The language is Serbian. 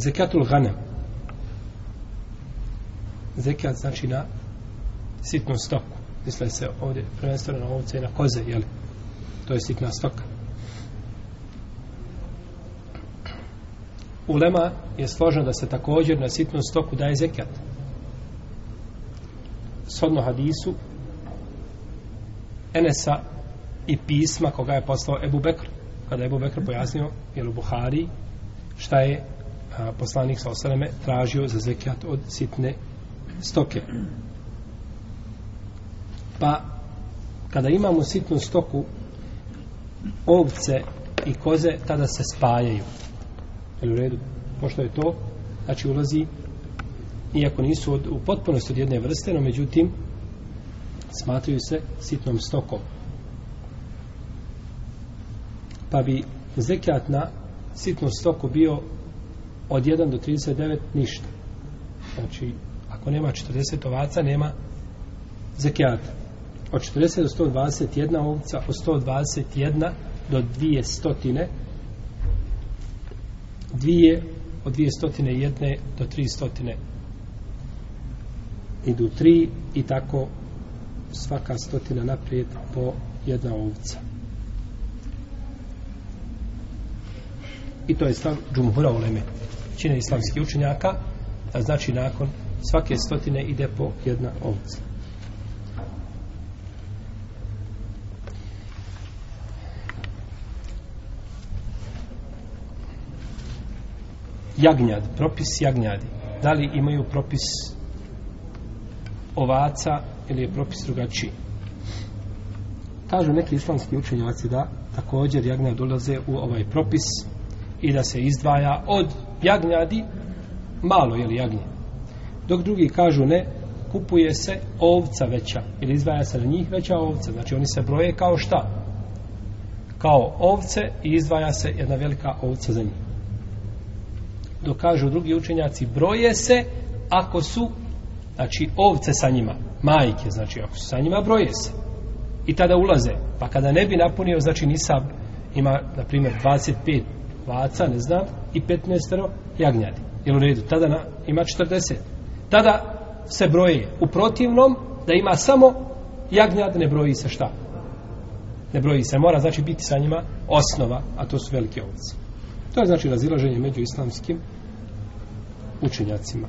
Zekatul ganem. Zekat znači na sitnu stoku. Misle se ovdje prvenstveno na ovce i na koze, jel? To je sitna stoka. Ulema je složeno da se također na sitnu stoku daje zekat. Sodno hadisu Enesa i pisma koga je poslao Ebu Bekr. Kada je Ebu Bekr pojasnio, jel u Buhari, šta je a, poslanik sa osaleme tražio za zekat od sitne stoke. Pa, kada imamo sitnu stoku, ovce i koze, tada se spajaju. Je u redu? Pošto je to, znači ulazi, iako nisu od, u potpunosti od jedne vrste, no međutim, smatraju se sitnom stokom. Pa bi zekijat na sitnu stoku bio od 1 do 39 ništa. Znači, ako nema 40 ovaca, nema zekijata. Od 40 do 121 ovca, od 121 do 200 dvije od 201 do 300 idu tri i tako svaka stotina naprijed po jedna ovca. I to je stav džumhura uleme. Čine islamskih učenjaka, a znači nakon svake stotine ide po jedna ovca. Jagnjad, propis jagnjadi. Da li imaju propis ovaca ili je propis drugačiji? Kažu neki islamski učenjaci da također jagnjad ulaze u ovaj propis i da se izdvaja od jagnjadi malo je li jagnje? Dok drugi kažu ne kupuje se ovca veća ili izdvaja se na njih veća ovca. Znači oni se broje kao šta? Kao ovce i izdvaja se jedna velika ovca za njih. Dok kažu drugi učenjaci broje se ako su znači ovce sa njima majke znači ako su sa njima broje se. I tada ulaze. Pa kada ne bi napunio znači nisab ima na primjer 25 vaca, ne znam, i 15 jagnjadi. Jel u redu? Tada na, ima 40. Tada se broje u protivnom da ima samo jagnjad, ne broji se šta? Ne broji se. Mora znači biti sa njima osnova, a to su velike ovce. To je znači razilaženje među islamskim učenjacima.